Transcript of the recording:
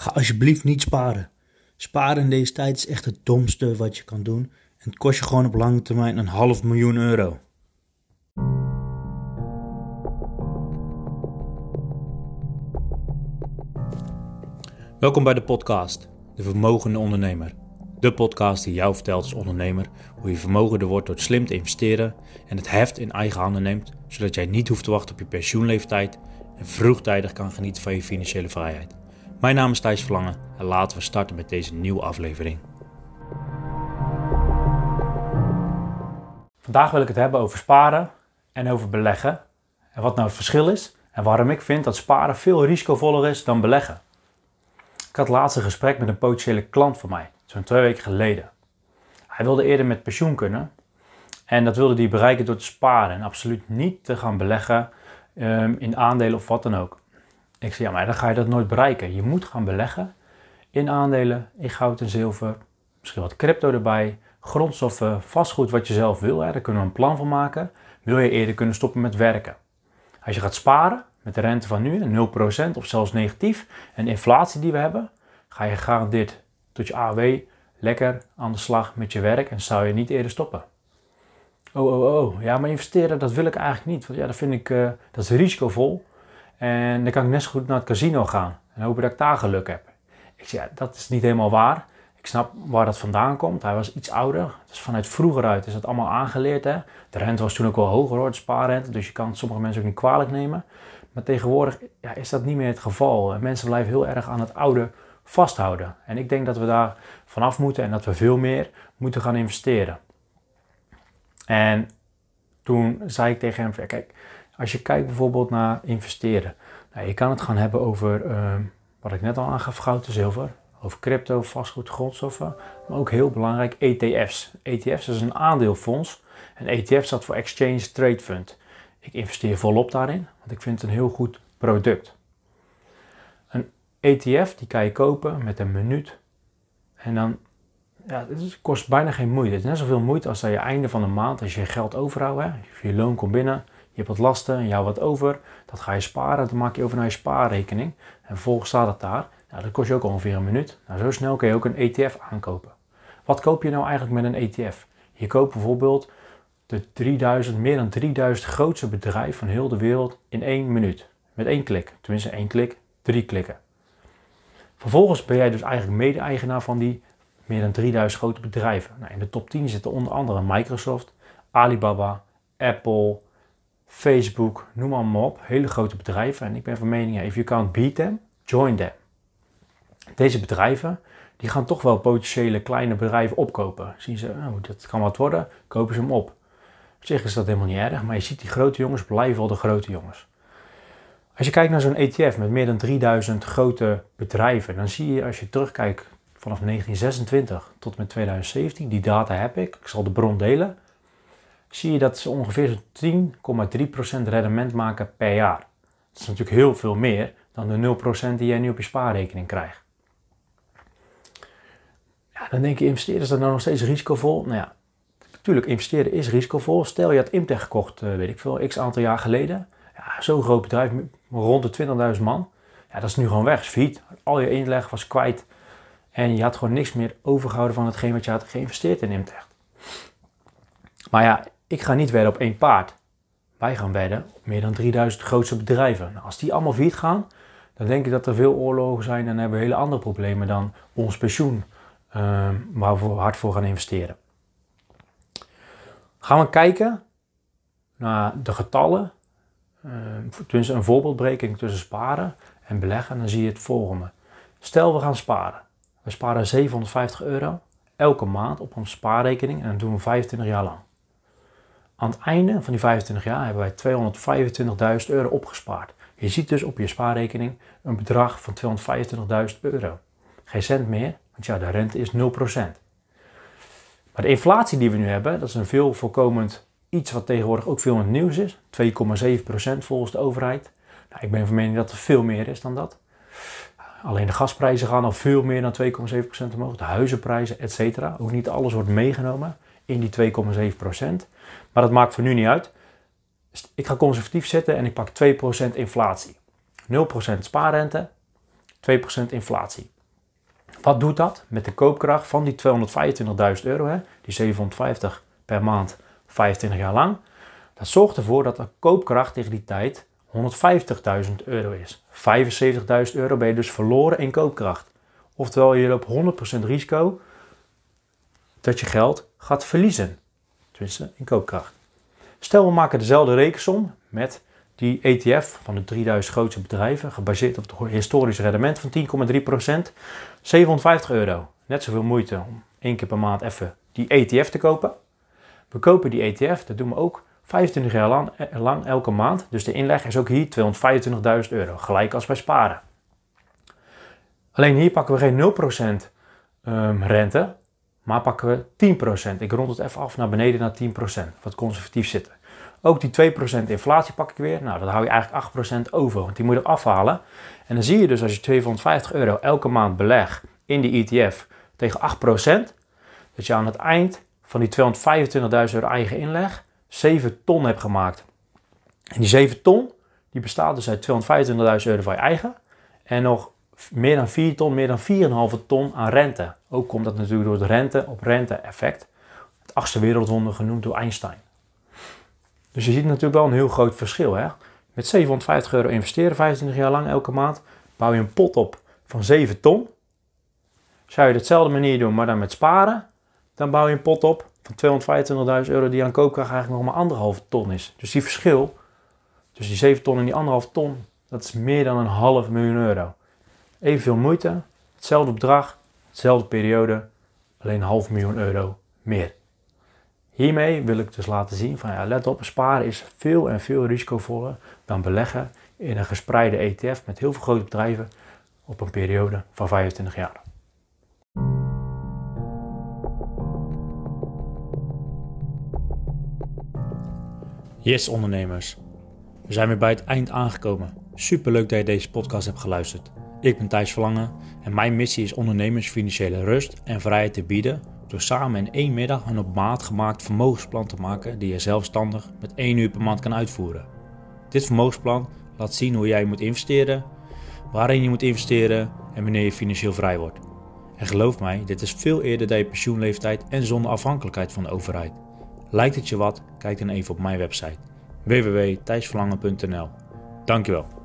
Ga alsjeblieft niet sparen. Sparen in deze tijd is echt het domste wat je kan doen. En het kost je gewoon op lange termijn een half miljoen euro. Welkom bij de podcast, De Vermogende Ondernemer. De podcast die jou vertelt als ondernemer hoe je vermogender wordt door slim te investeren en het heft in eigen handen neemt, zodat jij niet hoeft te wachten op je pensioenleeftijd en vroegtijdig kan genieten van je financiële vrijheid. Mijn naam is Thijs Verlangen en laten we starten met deze nieuwe aflevering. Vandaag wil ik het hebben over sparen en over beleggen. En wat nou het verschil is en waarom ik vind dat sparen veel risicovoller is dan beleggen. Ik had laatst een gesprek met een potentiële klant van mij, zo'n twee weken geleden. Hij wilde eerder met pensioen kunnen en dat wilde hij bereiken door te sparen en absoluut niet te gaan beleggen um, in aandelen of wat dan ook. Ik zei, ja, maar dan ga je dat nooit bereiken. Je moet gaan beleggen in aandelen, in goud en zilver, misschien wat crypto erbij, grondstoffen, vastgoed wat je zelf wil. Hè. Daar kunnen we een plan van maken. Wil je eerder kunnen stoppen met werken? Als je gaat sparen met de rente van nu, 0% of zelfs negatief, en de inflatie die we hebben, ga je gegarandeerd tot je AOW lekker aan de slag met je werk en zou je niet eerder stoppen. Oh, oh, oh. Ja, maar investeren, dat wil ik eigenlijk niet. Want ja, dat vind ik, uh, dat is risicovol. En dan kan ik net zo goed naar het casino gaan. En hopen dat ik daar geluk heb. Ik zeg, ja, dat is niet helemaal waar. Ik snap waar dat vandaan komt. Hij was iets ouder. Dus vanuit vroeger uit is dat allemaal aangeleerd. Hè? De rente was toen ook wel hoger hoor, de spaarrente. Dus je kan sommige mensen ook niet kwalijk nemen. Maar tegenwoordig ja, is dat niet meer het geval. Mensen blijven heel erg aan het oude vasthouden. En ik denk dat we daar vanaf moeten en dat we veel meer moeten gaan investeren. En toen zei ik tegen hem, kijk, als je kijkt bijvoorbeeld naar investeren. Nou, je kan het gaan hebben over, ehm, wat ik net al aangaf, goud en zilver. Over crypto, vastgoed, grondstoffen. Maar ook heel belangrijk, ETF's. ETF's is een aandeelfonds. En ETF staat voor Exchange Trade Fund. Ik investeer volop daarin, want ik vind het een heel goed product. Een ETF die kan je kopen met een minuut. En dan ja, het kost bijna geen moeite. Het is net zoveel moeite als aan je einde van de maand, als je geld overhoudt. Hè. Je loon komt binnen, je hebt wat lasten en jou wat over. Dat ga je sparen, dat maak je over naar je spaarrekening. En vervolgens staat het daar. Nou, dat kost je ook ongeveer een minuut. Nou, zo snel kun je ook een ETF aankopen. Wat koop je nou eigenlijk met een ETF? Je koopt bijvoorbeeld de 3000, meer dan 3000 grootste bedrijven van heel de wereld in één minuut. Met één klik. Tenminste één klik, drie klikken. Vervolgens ben jij dus eigenlijk mede-eigenaar van die meer dan 3000 grote bedrijven. Nou, in de top 10 zitten onder andere Microsoft, Alibaba, Apple, Facebook, noem maar op. Hele grote bedrijven. En ik ben van mening, if you can't beat them, join them. Deze bedrijven, die gaan toch wel potentiële kleine bedrijven opkopen. Zien ze, oh, dat kan wat worden, kopen ze hem op. Op zich is dat helemaal niet erg, maar je ziet die grote jongens blijven wel de grote jongens. Als je kijkt naar zo'n ETF met meer dan 3000 grote bedrijven, dan zie je als je terugkijkt vanaf 1926 tot met 2017, die data heb ik, ik zal de bron delen, zie je dat ze ongeveer zo'n 10,3% rendement maken per jaar. Dat is natuurlijk heel veel meer dan de 0% die jij nu op je spaarrekening krijgt. Ja, dan denk je, investeren is dat nou nog steeds risicovol? Nou ja, natuurlijk, investeren is risicovol. Stel je had Imtech gekocht, eh, weet ik veel, x aantal jaar geleden. Ja, zo'n groot bedrijf, rond de 20.000 man. Ja, dat is nu gewoon weg, is. Al je inleg was kwijt. En je had gewoon niks meer overgehouden van hetgeen wat je had geïnvesteerd in Imtech. Maar ja, ik ga niet wedden op één paard. Wij gaan wedden op meer dan 3000 grootste bedrijven. Nou, als die allemaal failliet gaan, dan denk ik dat er veel oorlogen zijn en hebben we hele andere problemen dan ons pensioen, uh, waar we hard voor gaan investeren. Gaan we kijken naar de getallen, uh, een voorbeeldbreking tussen sparen en beleggen, dan zie je het volgende. Stel we gaan sparen. We sparen 750 euro elke maand op onze spaarrekening en dat doen we 25 jaar lang. Aan het einde van die 25 jaar hebben wij 225.000 euro opgespaard. Je ziet dus op je spaarrekening een bedrag van 225.000 euro. Geen cent meer, want ja, de rente is 0%. Maar de inflatie die we nu hebben, dat is een veel voorkomend iets wat tegenwoordig ook veel in het nieuws is. 2,7% volgens de overheid. Nou, ik ben van mening dat er veel meer is dan dat. Alleen de gasprijzen gaan al veel meer dan 2,7% omhoog. De huizenprijzen, et cetera. Ook niet alles wordt meegenomen in die 2,7%. Maar dat maakt voor nu niet uit. Ik ga conservatief zitten en ik pak 2% inflatie. 0% spaarrente 2% inflatie. Wat doet dat met de koopkracht van die 225.000 euro, hè? die 750 per maand, 25 jaar lang? Dat zorgt ervoor dat de koopkracht tegen die tijd 150.000 euro is. 75.000 euro ben je dus verloren in koopkracht. Oftewel, je loopt 100% risico dat je geld gaat verliezen. Tenminste, in koopkracht. Stel, we maken dezelfde rekensom met die ETF van de 3000 grootste bedrijven, gebaseerd op het historisch rendement van 10,3%, 750 euro. Net zoveel moeite om één keer per maand even die ETF te kopen. We kopen die ETF, dat doen we ook 25 jaar lang, eh, lang elke maand. Dus de inleg is ook hier 225.000 euro, gelijk als bij sparen. Alleen hier pakken we geen 0% um, rente, maar pakken we 10%. Ik rond het even af naar beneden naar 10%, wat conservatief zitten. Ook die 2% inflatie pak ik weer. Nou, dan hou je eigenlijk 8% over, want die moet je afhalen. En dan zie je dus als je 250 euro elke maand beleg in die ETF tegen 8%, dat je aan het eind van die 225.000 euro eigen inleg 7 ton hebt gemaakt. En die 7 ton, die bestaat dus uit 225.000 euro van je eigen en nog meer dan 4 ton, meer dan 4,5 ton aan rente. Ook komt dat natuurlijk door het rente op rente effect. Het achtste wereldwonder genoemd door Einstein. Dus je ziet natuurlijk wel een heel groot verschil. Hè? Met 750 euro investeren, 25 jaar lang elke maand, bouw je een pot op van 7 ton. Zou je hetzelfde manier doen, maar dan met sparen, dan bouw je een pot op van 225.000 euro die aan koopkracht eigenlijk nog maar anderhalve ton is. Dus die verschil tussen die 7 ton en die anderhalve ton, dat is meer dan een half miljoen euro. Evenveel moeite, hetzelfde bedrag, hetzelfde periode, alleen een half miljoen euro meer. Hiermee wil ik dus laten zien van ja, let op, sparen is veel en veel risicovoller dan beleggen in een gespreide ETF met heel veel grote bedrijven op een periode van 25 jaar. Yes ondernemers, we zijn weer bij het eind aangekomen. Super leuk dat je deze podcast hebt geluisterd. Ik ben Thijs Verlangen en mijn missie is ondernemers financiële rust en vrijheid te bieden door samen in één middag een op maat gemaakt vermogensplan te maken die je zelfstandig met één uur per maand kan uitvoeren. Dit vermogensplan laat zien hoe jij moet investeren, waarin je moet investeren en wanneer je financieel vrij wordt. En geloof mij, dit is veel eerder dan je pensioenleeftijd en zonder afhankelijkheid van de overheid. Lijkt het je wat? Kijk dan even op mijn website www.thijsverlangen.nl Dankjewel.